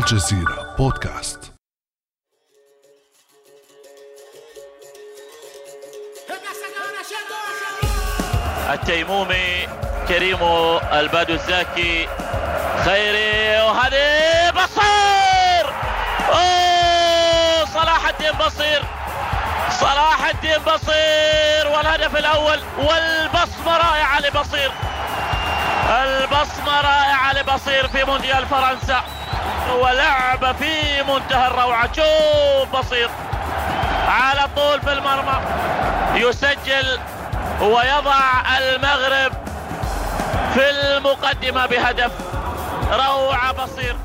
الجزيرة بودكاست. التيمومي كريمو البادو الزاكي خيري وهذه بصير. أوه صلاح الدين بصير. صلاح الدين بصير. والهدف الأول والبصمة رائعة لبصير. البصمة رائعة لبصير في مونديال فرنسا. ولعب في منتهى الروعة. شوف بصير على طول في المرمى. يسجل ويضع المغرب في المقدمة بهدف. روعة بصير.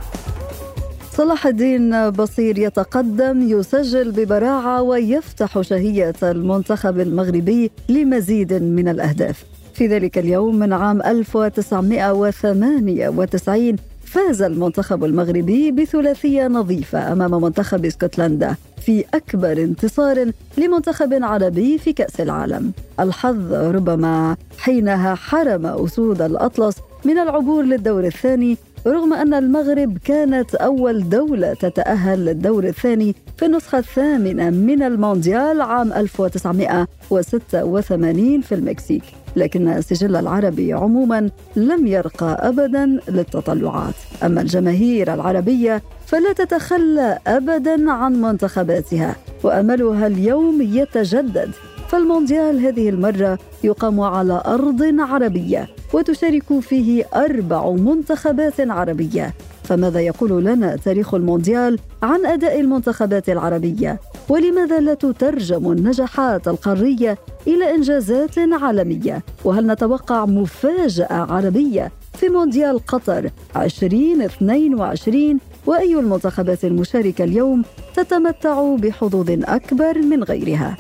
صلاح الدين بصير يتقدم يسجل ببراعة ويفتح شهية المنتخب المغربي لمزيد من الأهداف. في ذلك اليوم من عام 1998 فاز المنتخب المغربي بثلاثية نظيفة أمام منتخب اسكتلندا في أكبر انتصار لمنتخب عربي في كأس العالم. الحظ ربما حينها حرم أسود الأطلس من العبور للدور الثاني رغم أن المغرب كانت أول دولة تتأهل للدور الثاني في النسخة الثامنة من المونديال عام 1986 في المكسيك. لكن السجل العربي عموما لم يرقى ابدا للتطلعات. أما الجماهير العربية فلا تتخلى ابدا عن منتخباتها وأملها اليوم يتجدد. فالمونديال هذه المرة يقام على أرض عربية وتشارك فيه أربع منتخبات عربية. فماذا يقول لنا تاريخ المونديال عن أداء المنتخبات العربية؟ ولماذا لا تترجم النجاحات القارية إلى إنجازات عالمية؟ وهل نتوقع مفاجأة عربية في مونديال قطر 2022 وأي المنتخبات المشاركة اليوم تتمتع بحظوظ أكبر من غيرها؟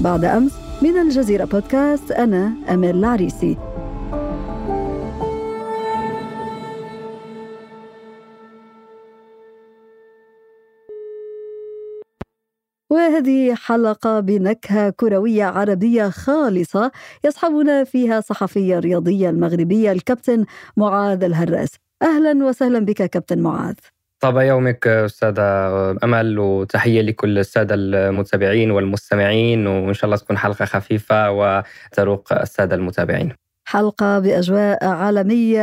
بعد أمس من الجزيرة بودكاست أنا امال العريسي. وهذه حلقة بنكهة كروية عربية خالصة يصحبنا فيها صحفية رياضية المغربية الكابتن معاذ الهراس. أهلا وسهلا بك كابتن معاذ. طاب يومك أستاذة أمل وتحية لكل السادة المتابعين والمستمعين وإن شاء الله تكون حلقة خفيفة وتروق السادة المتابعين. حلقة بأجواء عالمية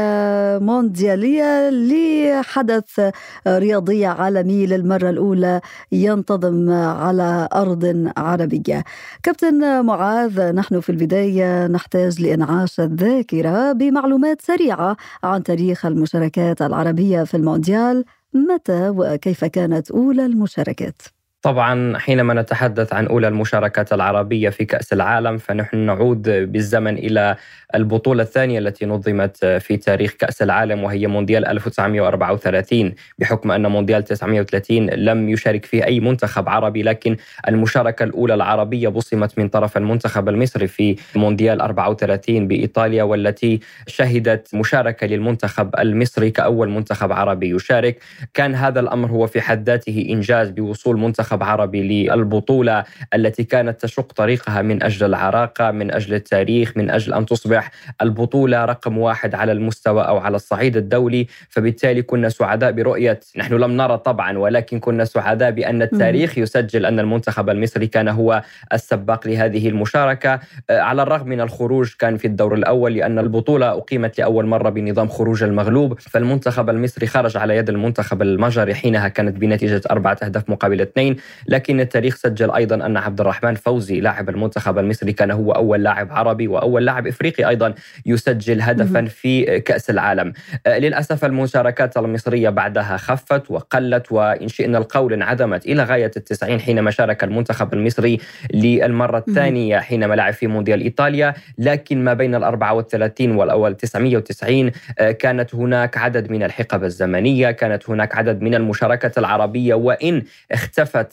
مونديالية لحدث رياضي عالمي للمرة الأولى ينتظم على أرض عربية كابتن معاذ نحن في البداية نحتاج لإنعاش الذاكرة بمعلومات سريعة عن تاريخ المشاركات العربية في المونديال متى وكيف كانت أولى المشاركات؟ طبعا حينما نتحدث عن أولى المشاركات العربية في كأس العالم فنحن نعود بالزمن إلى البطولة الثانية التي نظمت في تاريخ كأس العالم وهي مونديال 1934 بحكم أن مونديال 1930 لم يشارك فيه أي منتخب عربي لكن المشاركة الأولى العربية بصمت من طرف المنتخب المصري في مونديال 34 بإيطاليا والتي شهدت مشاركة للمنتخب المصري كأول منتخب عربي يشارك. كان هذا الأمر هو في حد ذاته إنجاز بوصول منتخب منتخب عربي للبطولة التي كانت تشق طريقها من أجل العراقة من أجل التاريخ من أجل أن تصبح البطولة رقم واحد على المستوى أو على الصعيد الدولي. فبالتالي كنا سعداء برؤية نحن لم نرى طبعا ولكن كنا سعداء بأن التاريخ يسجل أن المنتخب المصري كان هو السباق لهذه المشاركة. آه، على الرغم من الخروج كان في الدور الأول لأن البطولة أقيمت لأول مرة بنظام خروج المغلوب. فالمنتخب المصري خرج على يد المنتخب المجري حينها كانت بنتيجة أربعة أهداف مقابل اثنين. لكن التاريخ سجل أيضا أن عبد الرحمن فوزي لاعب المنتخب المصري كان هو أول لاعب عربي وأول لاعب إفريقي أيضا يسجل هدفا في كأس العالم. آه، للأسف المشاركات المصرية بعدها خفت وقلت وإن شئنا القول انعدمت إلى غاية التسعين حينما شارك المنتخب المصري للمرة الثانية حينما لعب في مونديال إيطاليا. لكن ما بين ال 34 والأول 990 آه، كانت هناك عدد من الحقب الزمنية كانت هناك عدد من المشاركات العربية وإن اختفت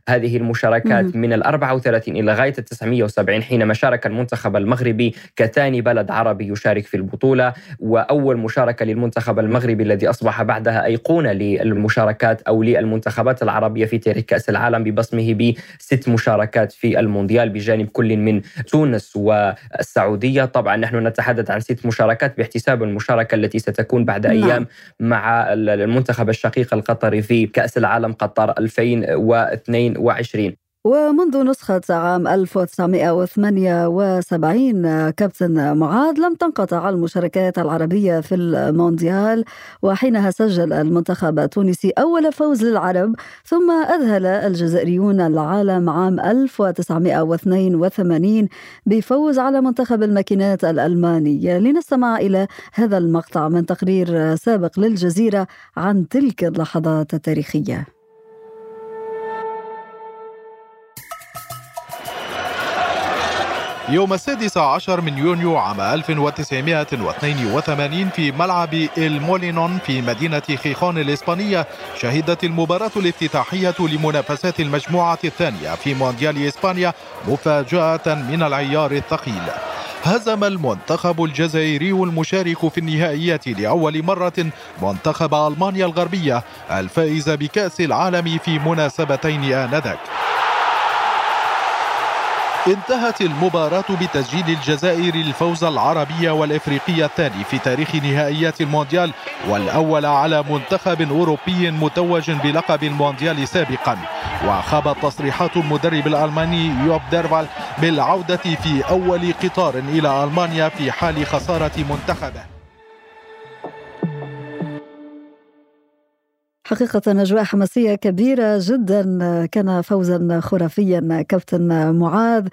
هذه المشاركات من ال 34 إلى غاية ال 970 حينما شارك المنتخب المغربي كثاني بلد عربي يشارك في البطولة وأول مشاركة للمنتخب المغربي الذي أصبح بعدها أيقونة للمشاركات أو للمنتخبات العربية في تاريخ كأس العالم ببصمه بست مشاركات في المونديال بجانب كل من تونس والسعودية. طبعا نحن نتحدث عن ست مشاركات باحتساب المشاركة التي ستكون بعد نعم. أيام مع المنتخب الشقيق القطري في كأس العالم قطر 2022 ومنذ نسخة عام 1978 كابتن معاذ لم تنقطع المشاركات العربية في المونديال وحينها سجل المنتخب التونسي أول فوز للعرب ثم أذهل الجزائريون العالم عام 1982 بفوز على منتخب الماكينات الألماني. لنستمع إلى هذا المقطع من تقرير سابق للجزيرة عن تلك اللحظات التاريخية. يوم السادس عشر من يونيو عام 1982 في ملعب المولينون في مدينة خيخون الإسبانية شهدت المباراة الافتتاحية لمنافسات المجموعة الثانية في مونديال إسبانيا مفاجأة من العيار الثقيل. هزم المنتخب الجزائري المشارك في النهائيات لأول مرة منتخب ألمانيا الغربية الفائز بكأس العالم في مناسبتين آنذاك. انتهت المباراة بتسجيل الجزائر الفوز العربي والإفريقي الثاني في تاريخ نهائيات المونديال والأول على منتخب أوروبي متوج بلقب المونديال سابقا. وخابت تصريحات المدرب الألماني يوب ديرفال بالعودة في أول قطار إلى ألمانيا في حال خسارة منتخبه. حقيقة أجواء حماسية كبيرة جدا كان فوزا خرافيا كابتن معاذ.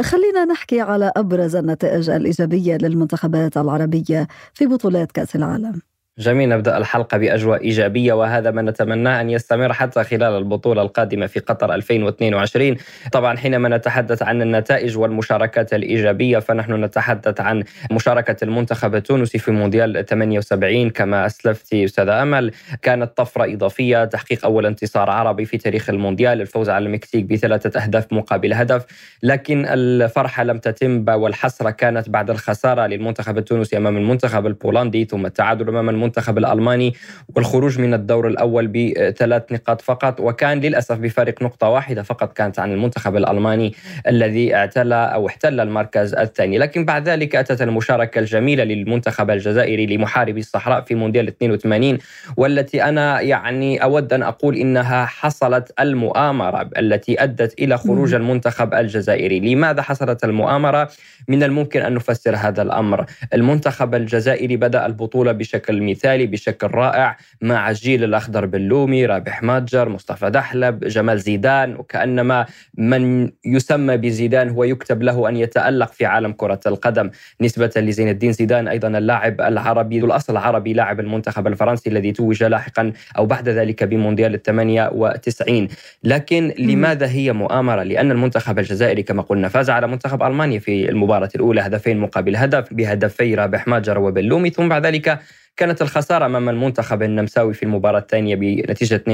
خلينا نحكي على أبرز النتائج الإيجابية للمنتخبات العربية في بطولات كأس العالم. جميل نبدأ الحلقة بأجواء إيجابية وهذا ما نتمناه أن يستمر حتى خلال البطولة القادمة في قطر 2022 طبعا حينما نتحدث عن النتائج والمشاركات الإيجابية فنحن نتحدث عن مشاركة المنتخب التونسي في مونديال 78 كما أسلفت أستاذة أمل كانت طفرة إضافية تحقيق أول انتصار عربي في تاريخ المونديال الفوز على المكسيك بثلاثة أهداف مقابل هدف. لكن الفرحة لم تتم والحسرة كانت بعد الخسارة للمنتخب التونسي أمام المنتخب البولندي ثم التعادل أمام المنتخب الألماني والخروج من الدور الأول بثلاث نقاط فقط وكان للأسف بفارق نقطة واحدة فقط كانت عن المنتخب الألماني الذي اعتلى أو احتل المركز الثاني. لكن بعد ذلك أتت المشاركة الجميلة للمنتخب الجزائري لمحاربي الصحراء في مونديال 82 والتي أنا يعني أود أن أقول إنها حصلت المؤامرة التي أدت إلى خروج المنتخب الجزائري. لماذا حصلت المؤامرة؟ من الممكن أن نفسر هذا الأمر. المنتخب الجزائري بدأ البطولة بشكل مثالي بشكل رائع مع الجيل الأخضر باللومي رابح ماجر مصطفى دحلب جمال زيدان وكأنما من يسمى بزيدان هو يكتب له أن يتألق في عالم كرة القدم. نسبة لزين الدين زيدان أيضا اللاعب العربي ذو الأصل العربي لاعب المنتخب الفرنسي الذي توج لاحقا أو بعد ذلك بمونديال الثمانية وتسعين. لكن لماذا هي مؤامرة؟ لأن المنتخب الجزائري كما قلنا فاز على منتخب ألمانيا في المباراة الأولى هدفين مقابل هدف بهدفي رابح ماجر وبلومي ثم بعد ذلك كانت الخسارة أمام المنتخب النمساوي في المباراة الثانية بنتيجة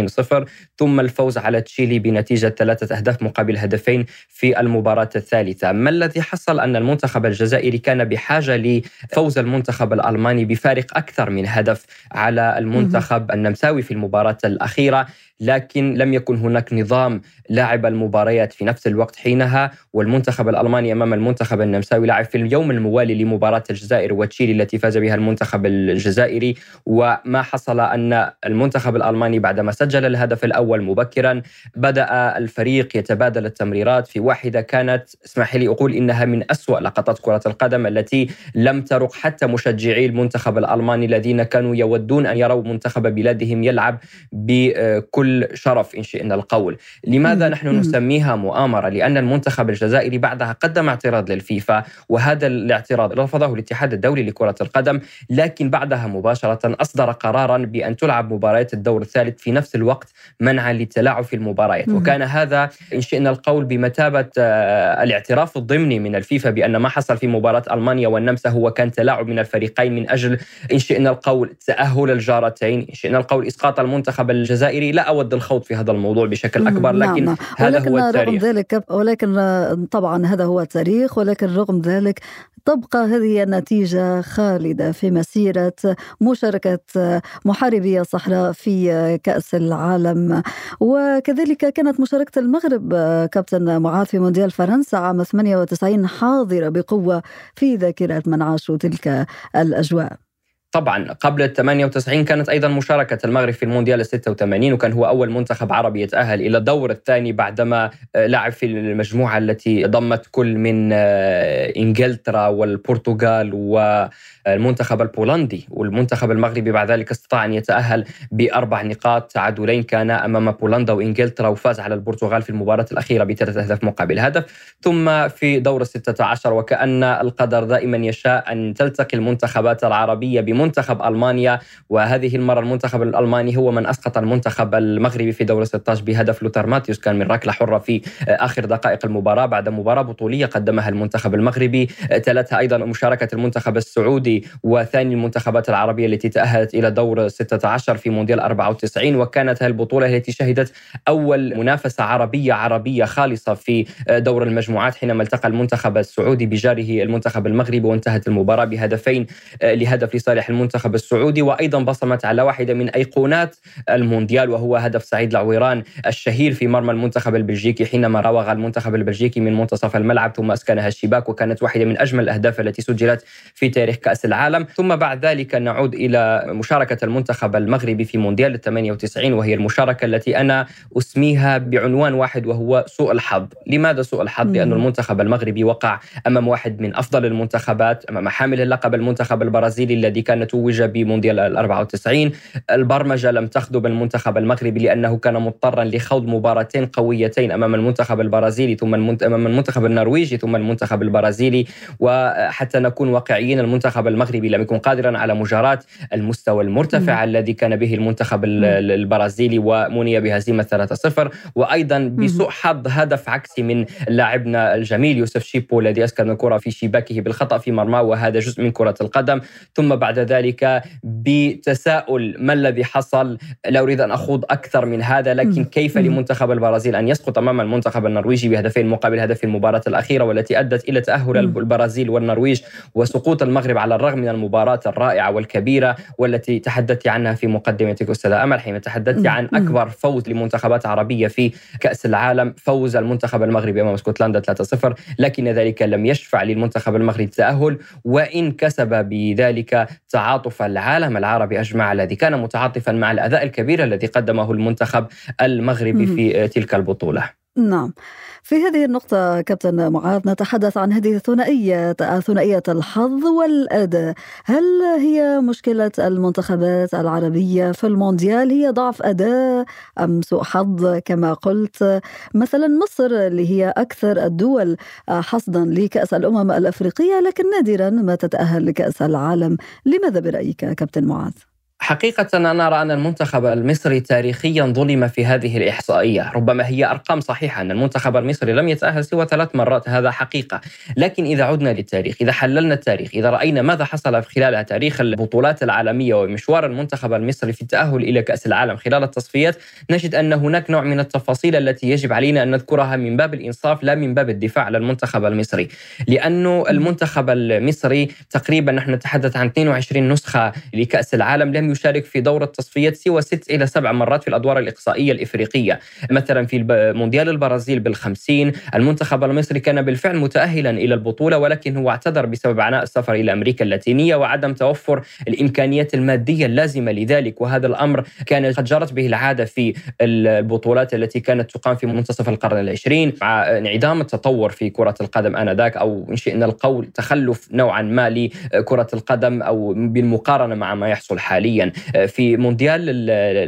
2-0 ثم الفوز على تشيلي بنتيجة ثلاثة أهداف مقابل هدفين في المباراة الثالثة. ما الذي حصل؟ أن المنتخب الجزائري كان بحاجة لفوز المنتخب الألماني بفارق أكثر من هدف على المنتخب النمساوي في المباراة الأخيرة. لكن لم يكن هناك نظام لاعب المباريات في نفس الوقت حينها والمنتخب الألماني أمام المنتخب النمساوي لعب في اليوم الموالي لمباراة الجزائر وتشيلي التي فاز بها المنتخب الجزائري. وما حصل أن المنتخب الألماني بعدما سجل الهدف الأول مبكرا بدأ الفريق يتبادل التمريرات في واحدة كانت اسمح لي أقول إنها من أسوأ لقطات كرة القدم التي لم ترق حتى مشجعي المنتخب الألماني الذين كانوا يودون أن يروا منتخب بلادهم يلعب بكل بكل شرف إن شئنا القول. لماذا نحن نسميها مؤامرة؟ لأن المنتخب الجزائري بعدها قدم اعتراض للفيفا وهذا الاعتراض رفضه الاتحاد الدولي لكرة القدم لكن بعدها مباشرة أصدر قرارا بأن تلعب مباريات الدور الثالث في نفس الوقت منعا للتلاعب في المباريات وكان هذا إن شئنا القول بمثابة آه، الاعتراف الضمني من الفيفا بأن ما حصل في مباراة ألمانيا والنمسا هو كان تلاعب من الفريقين من أجل إن شئنا القول تأهل الجارتين إن شئنا القول إسقاط المنتخب الجزائري. لا أود الخوض في هذا الموضوع بشكل نعم، لكن نعم. هذا ولكن هو التاريخ. رغم ذلك ولكن طبعا هذا هو التاريخ ولكن رغم ذلك تبقى هذه النتيجة خالدة في مسيرة مشاركة محاربي الصحراء في كأس العالم. وكذلك كانت مشاركة المغرب كابتن معاذ في مونديال فرنسا عام 98 حاضرة بقوة في ذاكرة من عاشوا تلك الأجواء. طبعا قبل ال 98 كانت أيضا مشاركة المغرب في المونديال 86 وكان هو أول منتخب عربي يتأهل إلى الدور الثاني بعدما لعب في المجموعة التي ضمت كل من آه، إنجلترا والبرتغال والمنتخب البولندي. والمنتخب المغربي بعد ذلك استطاع أن يتأهل بأربع نقاط تعادلين كان أمام بولندا وإنجلترا وفاز على البرتغال في المباراة الأخيرة بثلاث أهداف مقابل هدف. ثم في دور ال 16 وكأن القدر دائما يشاء أن تلتقي المنتخبات العربية بمنتخب ألمانيا وهذه المرة المنتخب الألماني هو من أسقط المنتخب المغربي في دور 16 بهدف لوثر ماتيوس كان من ركلة حرة في آخر دقائق المباراة. بعد مباراة بطولية قدمها المنتخب المغربي. تلتها أيضا مشاركة المنتخب السعودي وثاني المنتخبات العربية التي تأهلت إلى دور 16 في مونديال 94 وكانت هذه البطولة التي شهدت أول منافسة عربية عربية خالصة في دور المجموعات حينما التقى المنتخب السعودي بجاره المنتخب المغربي وانتهت المباراة بهدفين لهدف لصالح المنتخب السعودي وأيضا بصمت على واحدة من أيقونات المونديال وهو هدف سعيد العويران الشهير في مرمى المنتخب البلجيكي حينما راوغ المنتخب البلجيكي من منتصف الملعب ثم أسكنها الشباك وكانت واحدة من أجمل الأهداف التي سجلت في تاريخ كأس العالم. ثم بعد ذلك نعود إلى مشاركة المنتخب المغربي في مونديال 98 وهي المشاركة التي أنا أسميها بعنوان واحد وهو سوء الحظ. لماذا سوء الحظ؟ لأن المنتخب المغربي وقع أمام واحد من أفضل المنتخبات أمام حامل اللقب المنتخب البرازيلي الذي كان توج بمونديال ال 94 البرمجة لم تخدم المنتخب المغربي لأنه كان مضطرا لخوض مباراتين قويتين أمام المنتخب البرازيلي ثم أمام المنتخب النرويجي ثم المنتخب البرازيلي. وحتى نكون واقعيين المنتخب المغربي لم يكن قادرا على مجاراه المستوى المرتفع الذي كان به المنتخب البرازيلي ومني بهزيمة 3-0 وأيضا بسوء حظ هدف عكسي من لاعبنا الجميل يوسف شيبو الذي اسكن الكرة في شباكه بالخطأ في مرماه وهذا جزء من كرة القدم. ثم بعد ذلك بتساؤل ما الذي حصل؟ لا أريد أن أخوض أكثر من هذا لكن كيف لمنتخب البرازيل أن يسقط أمام المنتخب النرويجي بهدفين مقابل هدف في المباراة الأخيرة والتي أدت إلى تأهل البرازيل والنرويج وسقوط المغرب على الرغم من المباراة الرائعة والكبيرة والتي تحدثت عنها في مقدمتك أستاذ أمل حين تحدثت عن أكبر فوز لمنتخبات عربية في كأس العالم فوز المنتخب المغربي أمام اسكتلندا 3-0 لكن ذلك لم يشفع للمنتخب المغربي التاهل وإن كسب بذلك تعاطف العالم العربي اجمع الذي كان متعاطفا مع الأداء الكبير الذي قدمه المنتخب المغربي في تلك البطولة. نعم. في هذه النقطة كابتن معاذ نتحدث عن هذه الثنائية ثنائية الحظ والأداء هل هي مشكلة المنتخبات العربية في المونديال هي ضعف أداء أم سوء حظ كما قلت مثلا مصر اللي هي أكثر الدول حصدا لكأس الأمم الأفريقية لكن نادرا ما تتأهل لكأس العالم لماذا برأيك كابتن معاذ؟ حقيقة أنا أرى أن المنتخب المصري تاريخيا ظلم في هذه الإحصائية. ربما هي أرقام صحيحة أن المنتخب المصري لم يتأهل سوى ثلاث مرات هذا حقيقة. لكن إذا عدنا للتاريخ إذا حللنا التاريخ إذا رأينا ماذا حصل خلال تاريخ البطولات العالمية ومشوار المنتخب المصري في التأهل إلى كأس العالم خلال التصفيات نجد أن هناك نوع من التفاصيل التي يجب علينا أن نذكرها من باب الإنصاف لا من باب الدفاع على المنتخب المصري. لأنه المنتخب المصري تقريبا نحن نتحدث عن 22 نسخة لكأس العالم لم يشارك في دور التصفيات سوى ست إلى سبع مرات في الأدوار الإقصائية الإفريقية. مثلا في مونديال البرازيل بالخمسين المنتخب المصري كان بالفعل متأهلا إلى البطولة ولكن هو اعتذر بسبب عناء السفر إلى أمريكا اللاتينية وعدم توفر الإمكانيات المادية اللازمة لذلك. وهذا الأمر كان قد جرت به العادة في البطولات التي كانت تقام في منتصف القرن العشرين. مع انعدام التطور في كرة القدم آنذاك أو إن شئنا القول تخلف نوعا ما لكرة القدم أو بالمقارنة مع ما يحصل حاليا. حاليا. في مونديال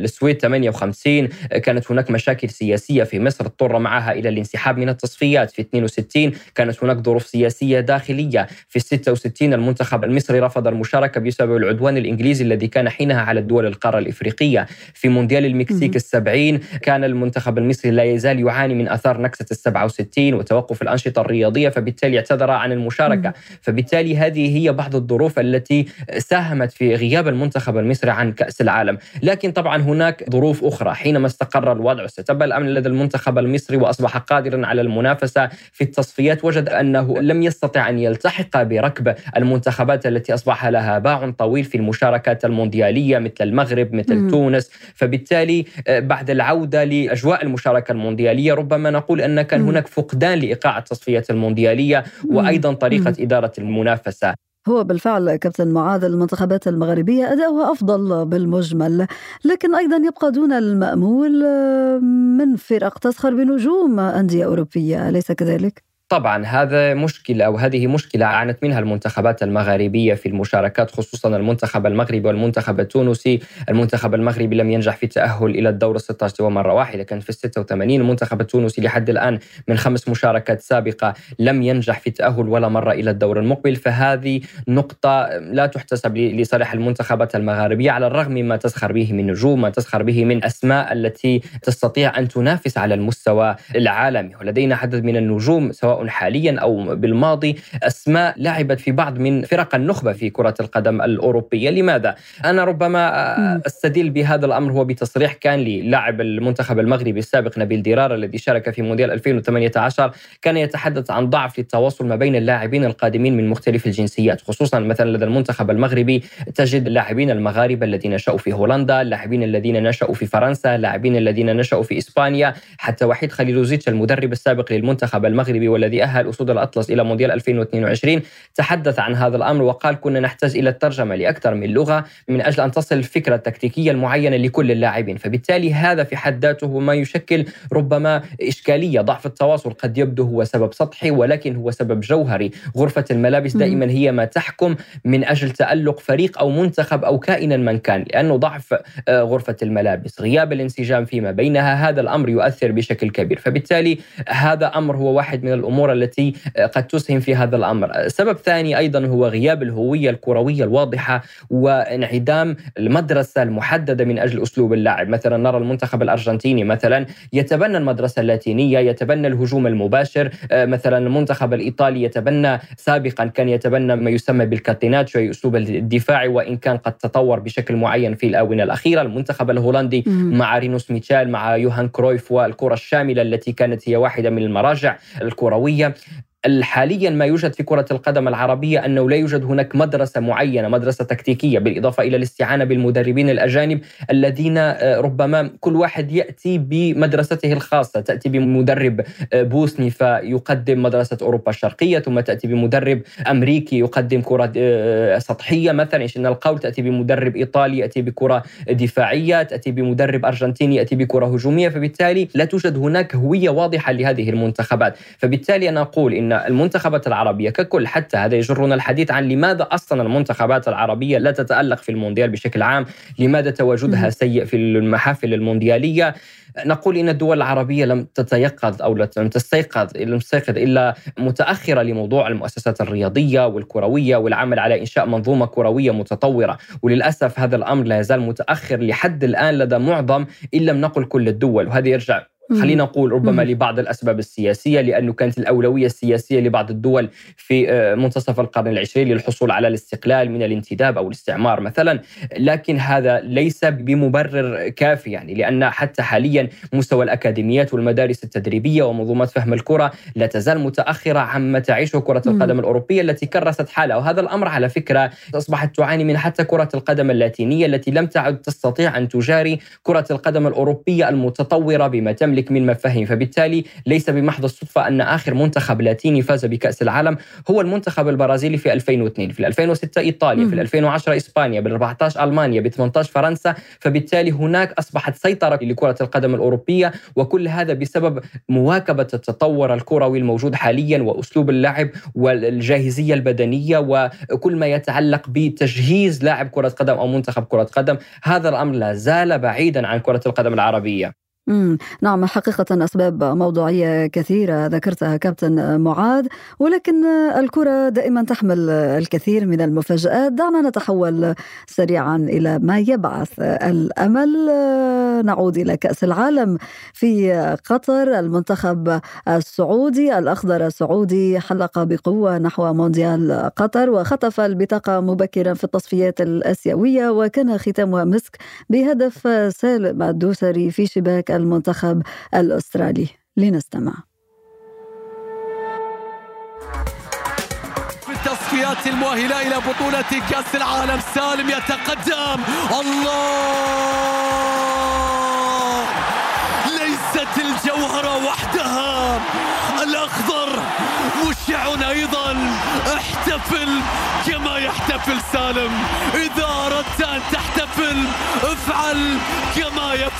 السويد 58 كانت هناك مشاكل سياسية في مصر. اضطر معها إلى الانسحاب من التصفيات. في 62 كانت هناك ظروف سياسية داخلية. في 66 المنتخب المصري رفض المشاركة بسبب العدوان الإنجليزي الذي كان حينها على الدول القارة الإفريقية. في مونديال المكسيك السبعين كان المنتخب المصري لا يزال يعاني من أثار نكسة ال 67 وتوقف الأنشطة الرياضية فبالتالي اعتذر عن المشاركة. فبالتالي هذه هي بعض الظروف التي ساهمت في غياب المنتخب المصري. الفكرة عن كأس العالم، لكن طبعا هناك ظروف أخرى. حينما استقر الوضع واستتب الأمن لدى المنتخب المصري وأصبح قادرا على المنافسة في التصفيات. وجد أنه لم يستطع أن يلتحق بركب المنتخبات التي أصبح لها باع طويل في المشاركات المونديالية مثل المغرب مثل م. تونس، فبالتالي آه، بعد العودة لأجواء المشاركة المونديالية ربما نقول ان كان هناك فقدان لإيقاع التصفيات المونديالية وأيضا طريقة إدارة المنافسة. هو بالفعل كابتن معاذ المنتخبات المغربية أداؤها أفضل بالمجمل لكن أيضا يبقى دون المأمول آه، من فرق تسخر بنجوم أندية أوروبية أليس كذلك؟ طبعا هذا مشكلة أو هذه مشكلة عانت منها المنتخبات المغاربية في المشاركات خصوصا المنتخب المغربي والمنتخب التونسي. المنتخب المغربي لم ينجح في التأهل إلى الدور 16 مرة واحدة كان في 86 المنتخب التونسي لحد الآن من خمس مشاركات سابقة لم ينجح في التأهل ولا مرة إلى الدور المقبل. فهذه نقطة لا تحتسب لصالح المنتخبات المغاربية على الرغم مما تسخر به من نجوم ما تسخر به من أسماء التي تستطيع أن تنافس على المستوى العالمي. ولدينا عدد من النجوم سواء حاليا أو بالماضي أسماء لعبت في بعض من فرق النخبة في كرة القدم الأوروبية، لماذا؟ أنا ربما أستدل بهذا الأمر هو بتصريح كان للاعب المنتخب المغربي السابق نبيل ديرار الذي شارك في مونديال 2018 كان يتحدث عن ضعف التواصل ما بين اللاعبين القادمين من مختلف الجنسيات، خصوصا مثلا لدى المنتخب المغربي تجد اللاعبين المغاربة الذين نشأوا في هولندا، اللاعبين الذين نشأوا في فرنسا، اللاعبين الذين نشأوا في إسبانيا، حتى وحيد خليلوزيتش المدرب السابق للمنتخب المغربي والذي الذي أهل أسود الأطلس إلى مونديال 2022 تحدث عن هذا الأمر وقال كنا نحتاج إلى الترجمة لأكثر من لغة من أجل أن تصل الفكرة التكتيكية المعينة لكل اللاعبين فبالتالي هذا في حد ذاته ما يشكل ربما إشكالية. ضعف التواصل قد يبدو هو سبب سطحي ولكن هو سبب جوهري. غرفة الملابس دائما هي ما تحكم من أجل تألق فريق أو منتخب أو كائنا من كان لأنه ضعف آه، غرفة الملابس. غياب الانسجام فيما بينها هذا الأمر يؤثر بشكل كبير. فبالتالي هذا أمر هو واحد من الأمور الأمور التي آه، قد تسهم في هذا الأمر. سبب ثاني أيضا هو غياب الهوية الكروية الواضحة وانعدام المدرسة المحددة من أجل أسلوب اللعب، مثلا نرى المنتخب الأرجنتيني مثلا يتبنى المدرسة اللاتينية، يتبنى الهجوم المباشر، آه، مثلا المنتخب الإيطالي يتبنى سابقا كان يتبنى ما يسمى بالكاتيناتشو أي أسلوب الدفاع وإن كان قد تطور بشكل معين في الآونة الأخيرة، المنتخب الهولندي مع رينوس ميتشال مع يوهان كرويف والكرة الشاملة التي كانت هي واحدة من المراجع الكروية. الكرويه حاليا ما يوجد في كرة القدم العربية أنه لا يوجد هناك مدرسة معينة مدرسة تكتيكية بالإضافة إلى الاستعانة بالمدربين الأجانب الذين آه، ربما كل واحد يأتي بمدرسته الخاصة. تأتي بمدرب آه، بوسني فيقدم مدرسة أوروبا الشرقية ثم تأتي بمدرب أمريكي يقدم كرة آه، سطحية مثلا. إن القول؟ تأتي بمدرب إيطالي يأتي بكرة دفاعية تأتي بمدرب أرجنتيني يأتي بكرة هجومية. فبالتالي لا توجد هناك هوية واضحة لهذه المنتخبات. فبالتالي أنا أقول إن المنتخبات العربية ككل حتى هذا يجرنا الحديث عن لماذا أصلا المنتخبات العربية لا تتألق في المونديال بشكل عام لماذا تواجدها سيء في المحافل المونديالية. نقول إن الدول العربية لم تتيقظ أو لم تستيقظ لم تستيقظ إلا متأخرة لموضوع المؤسسات الرياضية والكروية والعمل على إنشاء منظومة كروية متطورة. وللأسف هذا الأمر لا يزال متأخر لحد الآن لدى معظم إن لم نقل كل الدول. وهذا يرجع خلينا نقول ربما لبعض الأسباب السياسية لأنه كانت الأولوية السياسية لبعض الدول في آه، منتصف القرن العشرين للحصول على الاستقلال من الانتداب أو الاستعمار مثلا. لكن هذا ليس بمبرر كافي يعني لأن حتى حاليا مستوى الأكاديميات والمدارس التدريبية ومنظومات فهم الكرة لا تزال متأخرة عما تعيشه كرة القدم الأوروبية التي كرست حالها. وهذا الأمر على فكرة أصبحت تعاني من حتى كرة القدم اللاتينية التي لم تعد تستطيع أن تجاري كرة القدم الأوروبية المتطورة بما تملك ذلك من مفاهيم. فبالتالي ليس بمحض الصدفة أن آخر منتخب لاتيني فاز بكأس العالم هو المنتخب البرازيلي في 2002 في 2006 إيطاليا في 2010 إسبانيا بال 14 ألمانيا ب 18 فرنسا. فبالتالي هناك أصبحت سيطرة لكرة القدم الأوروبية وكل هذا بسبب مواكبة التطور الكروي الموجود حاليا وأسلوب اللعب والجاهزية البدنية وكل ما يتعلق بتجهيز لاعب كرة قدم أو منتخب كرة قدم. هذا الأمر لا زال بعيدا عن كرة القدم العربية. نعم حقيقة أسباب موضوعية كثيرة ذكرتها كابتن معاذ ولكن الكرة دائما تحمل الكثير من المفاجآت. دعنا نتحول سريعا إلى ما يبعث الأمل. نعود إلى كأس العالم في قطر. المنتخب السعودي الأخضر السعودي حلق بقوة نحو مونديال قطر وخطف البطاقة مبكرا في التصفيات الآسيوية وكان ختامها مسك بهدف سالم الدوسري في شباك المنتخب الأسترالي. لنستمع. في التصفيات المؤهلة إلى بطولة كأس العالم سالم يتقدم. الله! ليست الجوهرة وحدها. الأخضر مشع أيضا. احتفل كما يحتفل سالم. إذا أردت أن تحتفل افعل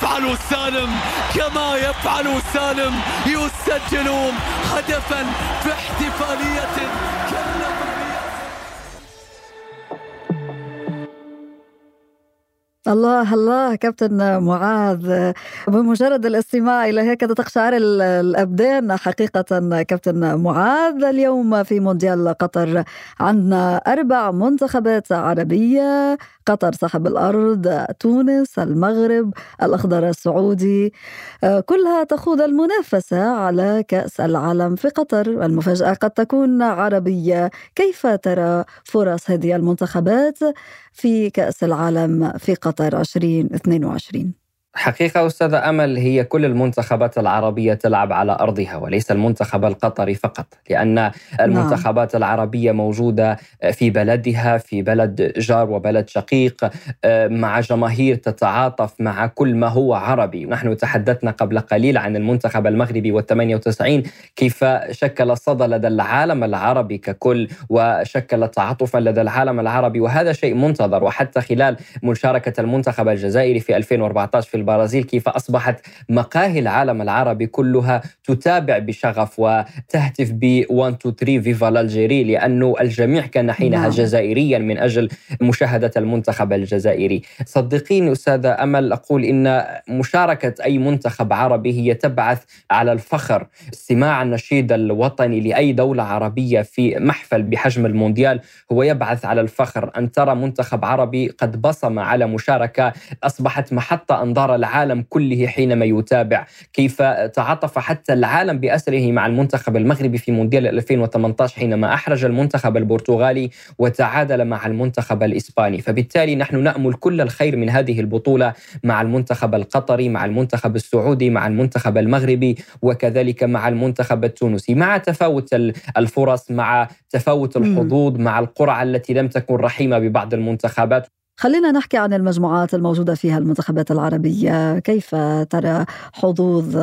يفعل سالم كما يفعل سالم يسجل هدفا في احتفالية الله الله كابتن معاذ. بمجرد الاستماع إلى هيك تقشعر الأبدان حقيقة كابتن معاذ اليوم في مونديال قطر عندنا أربع منتخبات عربية قطر صاحب الأرض تونس المغرب الأخضر السعودي. كلها تخوض المنافسة على كأس العالم في قطر. المفاجأة قد تكون عربية. كيف ترى فرص هذه المنتخبات في كأس العالم في قطر؟ قطر 2022 حقيقة أستاذة أمل هي كل المنتخبات العربية تلعب على أرضها وليس المنتخب القطري فقط لأن المنتخبات نعم. العربية موجودة في بلدها في بلد جار وبلد شقيق مع جماهير تتعاطف مع كل ما هو عربي نحن تحدثنا قبل قليل عن المنتخب المغربي وال98 كيف شكل صدى لدى العالم العربي ككل وشكل تعاطفا لدى العالم العربي وهذا شيء منتظر وحتى خلال مشاركة المنتخب الجزائري في 2014 في البرازيل كيف أصبحت مقاهي العالم العربي كلها تتابع بشغف وتهتف ب 1 2 3 فيفا الجيري لأنه الجميع كان حينها نعم. جزائريا من أجل مشاهدة المنتخب الجزائري. صدقيني أستاذة أمل أقول إن مشاركة أي منتخب عربي هي تبعث على الفخر. استماع النشيد الوطني لأي دولة عربية في محفل بحجم المونديال هو يبعث على الفخر. أن ترى منتخب عربي قد بصم على مشاركة أصبحت محطة أنظار العالم كله حينما يتابع كيف تعاطف حتى العالم بأسره مع المنتخب المغربي في مونديال 2018 حينما أحرج المنتخب البرتغالي وتعادل مع المنتخب الإسباني. فبالتالي نحن نأمل كل الخير من هذه البطولة مع المنتخب القطري مع المنتخب السعودي مع المنتخب المغربي وكذلك مع المنتخب التونسي. مع تفاوت الفرص مع تفاوت الحظوظ مع القرعة التي لم تكن رحيمة ببعض المنتخبات. خلينا نحكي عن المجموعات الموجودة فيها المنتخبات العربية كيف ترى حظوظ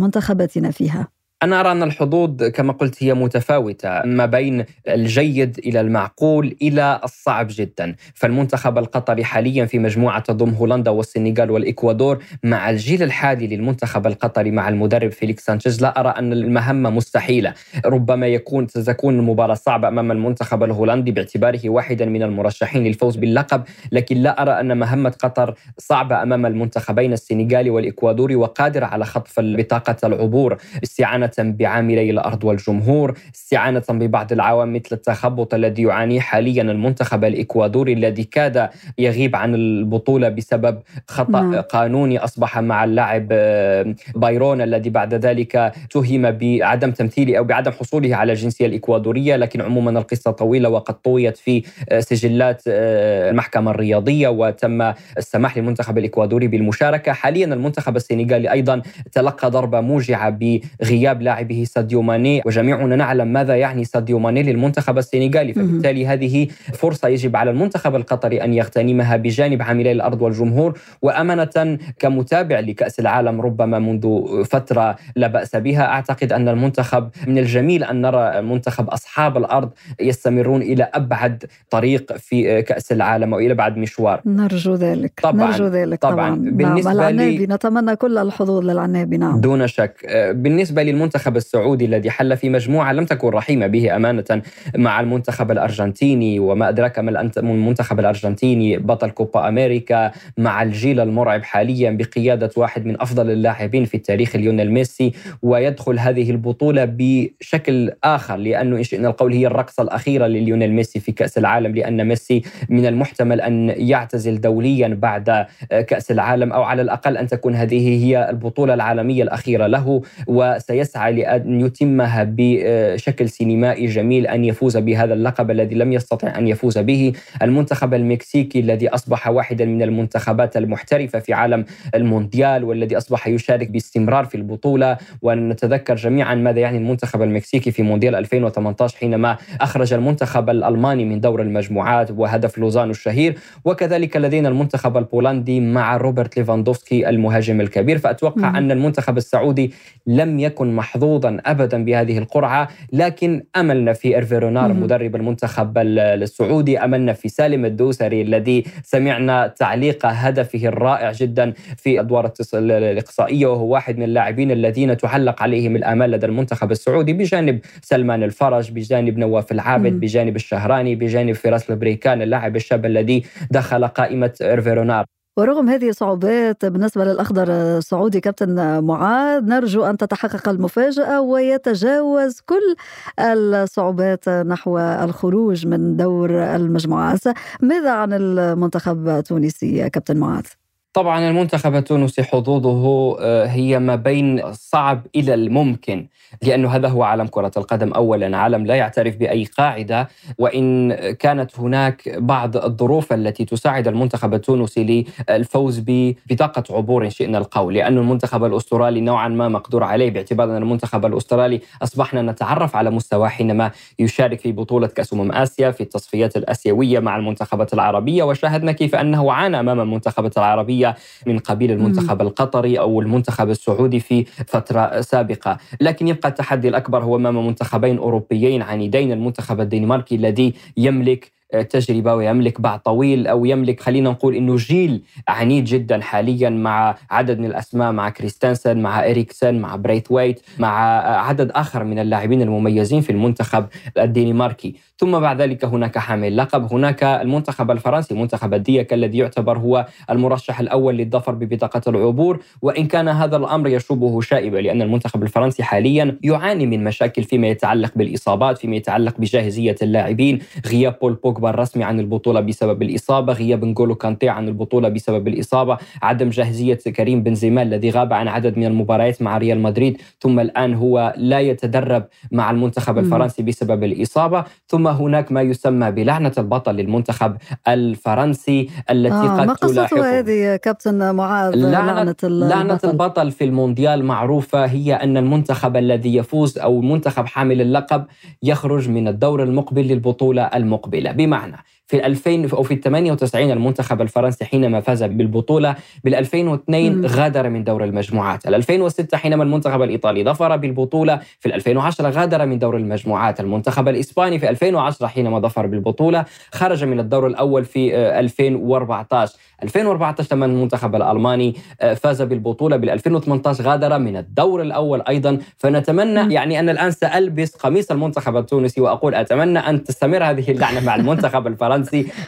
منتخباتنا فيها؟ أنا أرى أن الحظوظ كما قلت هي متفاوتة ما بين الجيد إلى المعقول إلى الصعب جدا. فالمنتخب القطري حاليا في مجموعة تضم هولندا والسنغال والإكوادور مع الجيل الحالي للمنتخب القطري مع المدرب فيليكس سانشيز. لا أرى أن المهمة مستحيلة. ربما يكون ستكون المباراة صعبة أمام المنتخب الهولندي باعتباره واحدا من المرشحين للفوز باللقب. لكن لا أرى أن مهمة قطر صعبة أمام المنتخبين السنغالي والإكوادوري وقادرة على خطف بطاقة العبور. استعانة بعاملي الأرض والجمهور، استعانة ببعض العوامل مثل التخبط الذي يعانيه حاليا المنتخب الإكوادوري الذي كاد يغيب عن البطولة بسبب خطأ نعم. قانوني أصبح مع اللاعب آه، بايرون الذي بعد ذلك تهم بعدم تمثيله أو بعدم حصوله على الجنسية الإكوادورية، لكن عموما القصة طويلة وقد طويت في آه، سجلات آه، المحكمة الرياضية وتم السماح للمنتخب الإكوادوري بالمشاركة، حاليا المنتخب السنغالي أيضا تلقى ضربة موجعة بغياب لاعبه ساديو ماني وجميعنا نعلم ماذا يعني ساديو ماني للمنتخب السنغالي. فبالتالي هذه فرصة يجب على المنتخب القطري أن يغتنمها بجانب عاملي الأرض والجمهور وأمانة كمتابع لكأس العالم ربما منذ فترة لا بأس بها. أعتقد أن المنتخب من الجميل أن نرى منتخب أصحاب الأرض يستمرون إلى أبعد طريق في كأس العالم وإلى أبعد مشوار. نرجو ذلك. طبعا نرجو ذلك طبعا, طبعا. بالنسبة نعم. لي نتمنى كل الحظوظ للعنابي. نعم. دون شك. بالنسبة للمنتخب المنتخب السعودي الذي حل في مجموعة لم تكن رحيمة به أمانة مع المنتخب الأرجنتيني وما أدراك ما المنتخب الأرجنتيني بطل كوبا أمريكا مع الجيل المرعب حاليا بقيادة واحد من أفضل اللاعبين في التاريخ ليونيل ميسي ويدخل هذه البطولة بشكل آخر لأنه إن شئنا القول هي الرقصة الأخيرة لليونيل ميسي في كأس العالم لأن ميسي من المحتمل أن يعتزل دوليا بعد كأس العالم أو على الأقل أن تكون هذه هي البطولة العالمية الأخيرة له وسيسعى لأن يتمها بشكل سينمائي جميل أن يفوز بهذا اللقب الذي لم يستطع أن يفوز به المنتخب المكسيكي الذي أصبح واحدا من المنتخبات المحترفة في عالم المونديال والذي أصبح يشارك باستمرار في البطولة. ونتذكر جميعا ماذا يعني المنتخب المكسيكي في مونديال 2018 حينما أخرج المنتخب الألماني من دور المجموعات وهدف لوزانو الشهير. وكذلك لدينا المنتخب البولندي مع روبرت ليفاندوفسكي المهاجم الكبير. فأتوقع أن المنتخب السعودي لم يكن محظوظا أبدا بهذه القرعة لكن أملنا في إرفيرونار مدرب المنتخب السعودي أملنا في سالم الدوسري الذي سمعنا تعليق هدفه الرائع جدا في الأدوار الإقصائية وهو واحد من اللاعبين الذين تعلق عليهم الآمال لدى المنتخب السعودي بجانب سلمان الفرج بجانب نواف العابد بجانب الشهراني بجانب فراس البريكان اللاعب الشاب الذي دخل قائمة إيرفي رونار ورغم هذه الصعوبات بالنسبة للأخضر السعودي كابتن معاذ نرجو أن تتحقق المفاجأة ويتجاوز كل الصعوبات نحو الخروج من دور المجموعات ماذا عن المنتخب التونسي كابتن معاذ؟ طبعا المنتخب التونسي حظوظه آه، هي ما بين الصعب إلى الممكن لأنه هذا هو عالم كرة القدم. اولا عالم لا يعترف بأي قاعدة وإن كانت هناك بعض الظروف التي تساعد المنتخب التونسي للفوز ببطاقه عبور ان شئنا القول. لأن المنتخب الأسترالي نوعا ما مقدور عليه. باعتبار أن المنتخب الأسترالي أصبحنا نتعرف على مستواه حينما يشارك في بطولة كأس أمم آسيا في التصفيات الآسيوية مع المنتخبات العربية وشاهدنا كيف أنه عانى أمام المنتخبات العربية العربية من قبيل المنتخب القطري أو المنتخب السعودي في فترة سابقة. لكن يبقى التحدي الأكبر هو أمام منتخبين أوروبيين عنيدين المنتخب الدنماركي الذي يملك تجربة ويملك بعد طويل أو يملك خلينا نقول أنه جيل عنيد جدا حاليا مع عدد من الأسماء مع كريستنسن مع إريكسن مع بريثويت مع عدد آخر من اللاعبين المميزين في المنتخب الدنماركي. ثم بعد ذلك هناك حامل لقب هناك المنتخب الفرنسي منتخب الديك الذي يعتبر هو المرشح الأول للظفر ببطاقة العبور. وإن كان هذا الأمر يشوبه شائبة لأن المنتخب الفرنسي حاليا يعاني من مشاكل فيما يتعلق بالإصابات فيما يتعلق بجاهزية اللاعبين. غياب بول بوجبا الرسمي عن البطولة بسبب الإصابة غياب نغولو كانتي عن البطولة بسبب الإصابة عدم جاهزية كريم بنزيما الذي غاب عن عدد من المباريات مع ريال مدريد ثم الآن هو لا يتدرب مع المنتخب الفرنسي بسبب الإصابة ثم هناك ما يسمى بلعنة البطل للمنتخب الفرنسي التي آه قد ما قصته هذه كابتن معاذ؟ لعنة, لعنة البطل. في المونديال معروفة هي أن المنتخب الذي يفوز أو منتخب حامل اللقب يخرج من الدور المقبل للبطولة المقبلة. بمعنى. في 2000 أو في 98 المنتخب الفرنسي حينما فاز بالبطولة بال 2002 غادر من دور المجموعات، 2006 حينما المنتخب الإيطالي ظفر بالبطولة، في 2010 غادر من دور المجموعات، المنتخب الإسباني في 2010 حينما ظفر بالبطولة خرج من الدور الأول في 2014 آه، 2014 لما المنتخب الألماني آه، فاز بالبطولة. بال 2018 غادر من الدور الأول أيضا. فنتمنى يعني أنا الآن سألبس قميص المنتخب التونسي وأقول أتمنى أن تستمر هذه اللعنة مع المنتخب الفرنسي.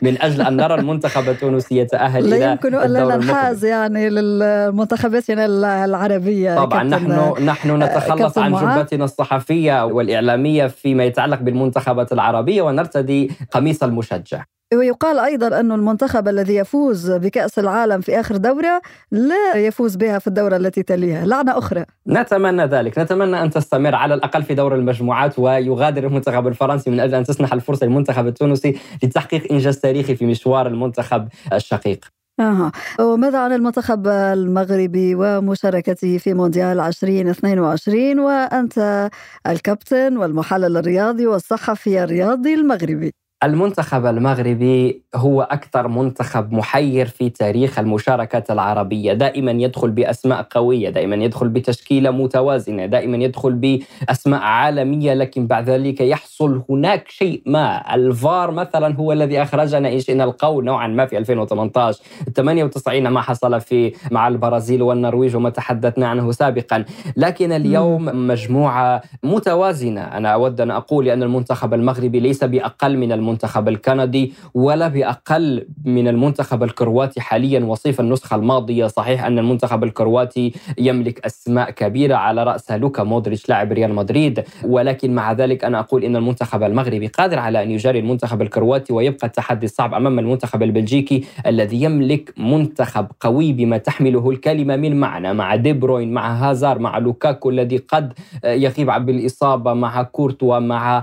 من أجل أن نرى المنتخب التونسي يتأهل لا إلى يمكن الا ننحاز يعني للمنتخباتنا العربية. طبعا نحن نحن آه، نتخلص عن جبتنا الصحفية والإعلامية فيما يتعلق بالمنتخبات العربية ونرتدي قميص المشجع. ويقال أيضا أن المنتخب الذي يفوز بكأس العالم في آخر دورة لا يفوز بها في الدورة التي تليها. لعنة أخرى. نتمنى ذلك. نتمنى أن تستمر على الأقل في دور المجموعات ويغادر المنتخب الفرنسي من أجل أن تسنح الفرصة للمنتخب التونسي لتحقيق إنجاز تاريخي في مشوار المنتخب الشقيق. أها. وماذا عن المنتخب المغربي ومشاركته في مونديال 2022 وأنت الكابتن والمحلل الرياضي والصحفي الرياضي المغربي. المنتخب المغربي هو أكثر منتخب محير في تاريخ المشاركة العربية. دائما يدخل بأسماء قوية دائما يدخل بتشكيلة متوازنة دائما يدخل بأسماء عالمية لكن بعد ذلك يحصل هناك شيء ما. الفار مثلا هو الذي أخرجنا إن شئنا القول نوعا ما في 2018 98 ما حصل في مع البرازيل والنرويج وما تحدثنا عنه سابقا. لكن اليوم مجموعة متوازنة. أنا أود أن أقول أن المنتخب المغربي ليس بأقل من المنتخب المنتخب الكندي ولا بأقل من المنتخب الكرواتي حاليا وصيف النسخة الماضية. صحيح أن المنتخب الكرواتي يملك أسماء كبيرة على رأسها لوكا مودريتش لاعب ريال مدريد. ولكن مع ذلك أنا أقول أن المنتخب المغربي قادر على أن يجاري المنتخب الكرواتي ويبقى التحدي الصعب أمام المنتخب البلجيكي الذي يملك منتخب قوي بما تحمله الكلمة من معنى مع دي بروين مع هازار مع لوكاكو الذي قد يغيب بالإصابة مع كورتوا مع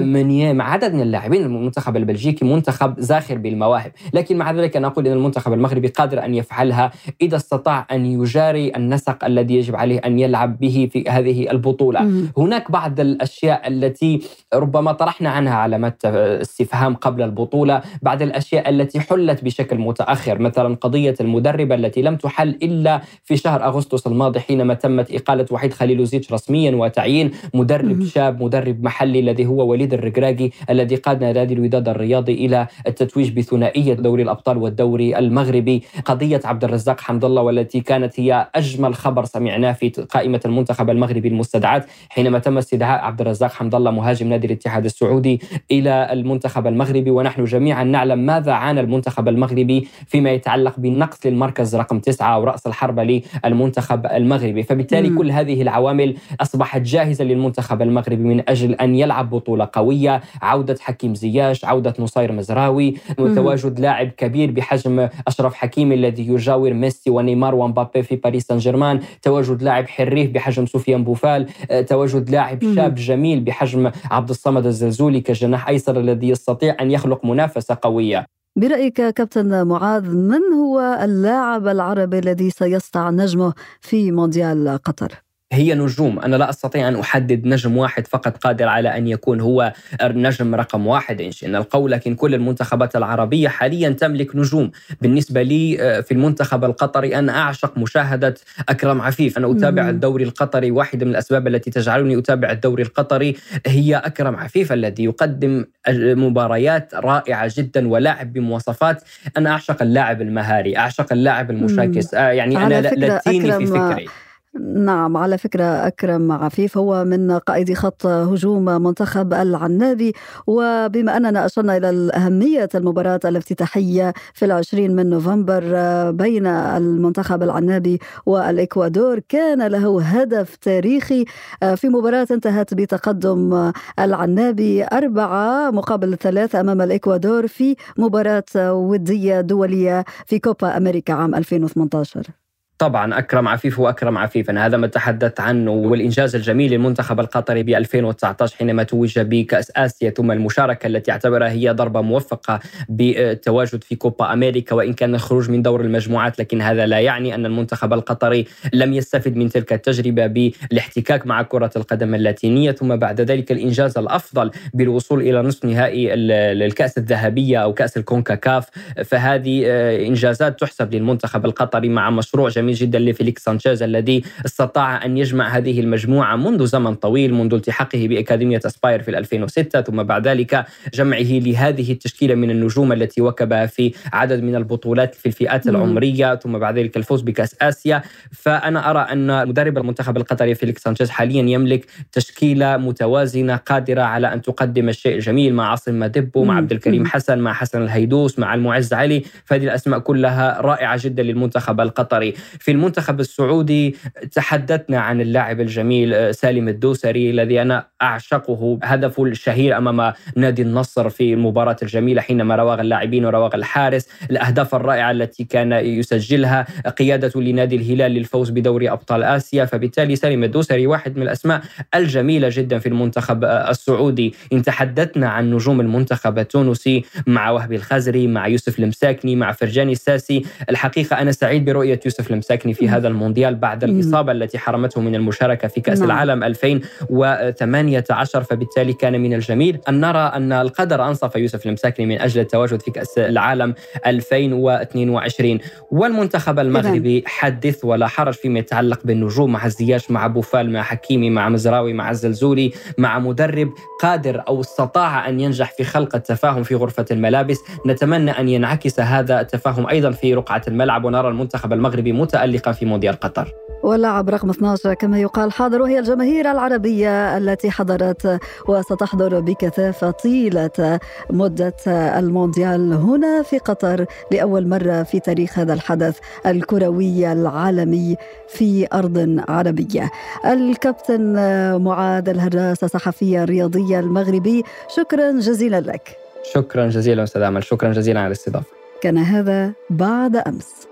منيه مع عدد من اللاعبين المنتخب البلجيكي منتخب زاخر بالمواهب لكن مع ذلك أنا أقول أن المنتخب المغربي قادر أن يفعلها إذا استطاع أن يجاري النسق الذي يجب عليه أن يلعب به في هذه البطولة مم. هناك بعض الأشياء التي ربما طرحنا عنها علامات استفهام قبل البطولة بعض الأشياء التي حلت بشكل متأخر مثلا قضية المدرب التي لم تحل إلا في شهر أغسطس الماضي حينما تمت إقالة وحيد خليلوزيتش رسميا وتعيين مدرب مم. شاب مدرب محلي الذي هو وليد الركراكي الذي قاد نادي الوداد الرياضي إلى التتويج بثنائية دوري الأبطال والدوري المغربي. قضية عبد الرزاق حمد الله والتي كانت هي أجمل خبر سمعناه في قائمة المنتخب المغربي المستدعات حينما تم استدعاء عبد الرزاق حمد الله مهاجم نادي الاتحاد السعودي إلى المنتخب المغربي. ونحن جميعا نعلم ماذا عانى المنتخب المغربي فيما يتعلق بالنقص للمركز رقم تسعة أو راس الحربة للمنتخب المغربي. فبالتالي م. كل هذه العوامل أصبحت جاهزة للمنتخب المغربي من أجل أن يلعب بطولة قوية. عودة حكيم زياش عودة نصير مزراوي تواجد لاعب كبير بحجم أشرف حكيمي الذي يجاور ميسي ونيمار ومبابي في باريس سان جيرمان تواجد لاعب حريف بحجم سفيان بوفال. آه، تواجد لاعب شاب جميل بحجم عبد الصمد الزلزولي كجناح أيسر الذي يستطيع أن يخلق منافسة قوية. برأيك كابتن معاذ من هو اللاعب العربي الذي سيسطع نجمه في مونديال قطر؟ هي نجوم. أنا لا أستطيع أن أحدد نجم واحد فقط قادر على أن يكون هو النجم رقم واحد. إن شئنا القول لكن كل المنتخبات العربية حاليا تملك نجوم. بالنسبة لي آه، في المنتخب القطري أنا أعشق مشاهدة أكرم عفيف. أنا أتابع. الدوري القطري. واحدة من الأسباب التي تجعلني أتابع الدوري القطري هي أكرم عفيف الذي يقدم مباريات رائعة جدا ولاعب بمواصفات أنا أعشق اللاعب المهاري أعشق اللاعب المشاكس. آه، يعني أنا لاتيني في فكري. نعم على فكرة أكرم عفيف هو من قائد خط هجوم منتخب العنابي. وبما أننا أشرنا إلى أهمية المباراة الافتتاحية في العشرين من نوفمبر بين المنتخب العنابي والإكوادور كان له هدف تاريخي في مباراة انتهت بتقدم العنابي أربعة مقابل ثلاثة أمام الإكوادور في مباراة ودية دولية في كوبا أمريكا عام 2018 طبعا أكرم عفيف هو أكرم عفيف. أنا هذا ما تحدثت عنه والإنجاز الجميل للمنتخب القطري ب 2019 حينما توج بكاس آسيا ثم المشاركة التي اعتبرها هي ضربة موفقة بالتواجد في كوبا أمريكا وإن كان الخروج من دور المجموعات لكن هذا لا يعني أن المنتخب القطري لم يستفد من تلك التجربة بالاحتكاك مع كرة القدم اللاتينية. ثم بعد ذلك الإنجاز الأفضل بالوصول إلى نصف نهائي الكأس الذهبية أو كأس الكونكاكاف. فهذه آه، إنجازات تحسب للمنتخب القطري مع مشروع جميل جميل جدا لفيليكس سانشيز الذي استطاع أن يجمع هذه المجموعة منذ زمن طويل منذ التحاقه بأكاديمية أسباير في 2006 ثم بعد ذلك جمعه لهذه التشكيلة من النجوم التي واكبها في عدد من البطولات في الفئات العمرية ثم بعد ذلك الفوز بكأس آسيا. فأنا أرى أن مدرب المنتخب القطري فيليكس سانشيز حاليا يملك تشكيلة متوازنة قادرة على أن تقدم الشيء الجميل مع عاصم مادبو مع عبد الكريم حسن مع حسن الهيدوس مع المعز علي. فهذه الأسماء كلها رائعة جدا للمنتخب القطري. في المنتخب السعودي تحدثنا عن اللاعب الجميل آه، سالم الدوسري الذي أنا أعشقه هدفه الشهير أمام نادي النصر في المباراة الجميلة حينما راوغ اللاعبين وراوغ الحارس. الأهداف الرائعة التي كان يسجلها قيادته لنادي الهلال للفوز بدوري أبطال آسيا. فبالتالي سالم الدوسري واحد من الأسماء الجميلة جدا في المنتخب آه، السعودي. إن تحدثنا عن نجوم المنتخب التونسي مع وهبي الخزري مع يوسف المساكني مع فرجاني الساسي. الحقيقة أنا سعيد برؤية يوسف المساكني. المساكن في هذا المونديال بعد الإصابة التي حرمته من المشاركة في كأس نعم. العالم 2018 فبالتالي كان من الجميل. أن نرى أن القدر أنصف يوسف المساكني من أجل التواجد في كأس العالم 2022 والمنتخب المغربي حدث ولا حرج فيما يتعلق بالنجوم مع الزياش مع بوفال مع حكيمي مع مزراوي مع الزلزولي مع مدرب قادر أو استطاع أن ينجح في خلق التفاهم في غرفة الملابس. نتمنى أن ينعكس هذا التفاهم أيضا في رقعة الملعب. ونرى المنتخب المغربي متألقا في مونديال قطر. واللاعب رقم 12 كما يقال حاضر وهي الجماهير العربية التي حضرت وستحضر بكثافة طيلة مدة المونديال هنا في قطر لأول مرة في تاريخ هذا الحدث الكروي العالمي في أرض عربية. الكابتن معاذ الهراس الصحفي الرياضي المغربي شكرا جزيلا لك. شكرا جزيلا أستاذ أمل شكرا جزيلا على الاستضافة. كان هذا بعد أمس.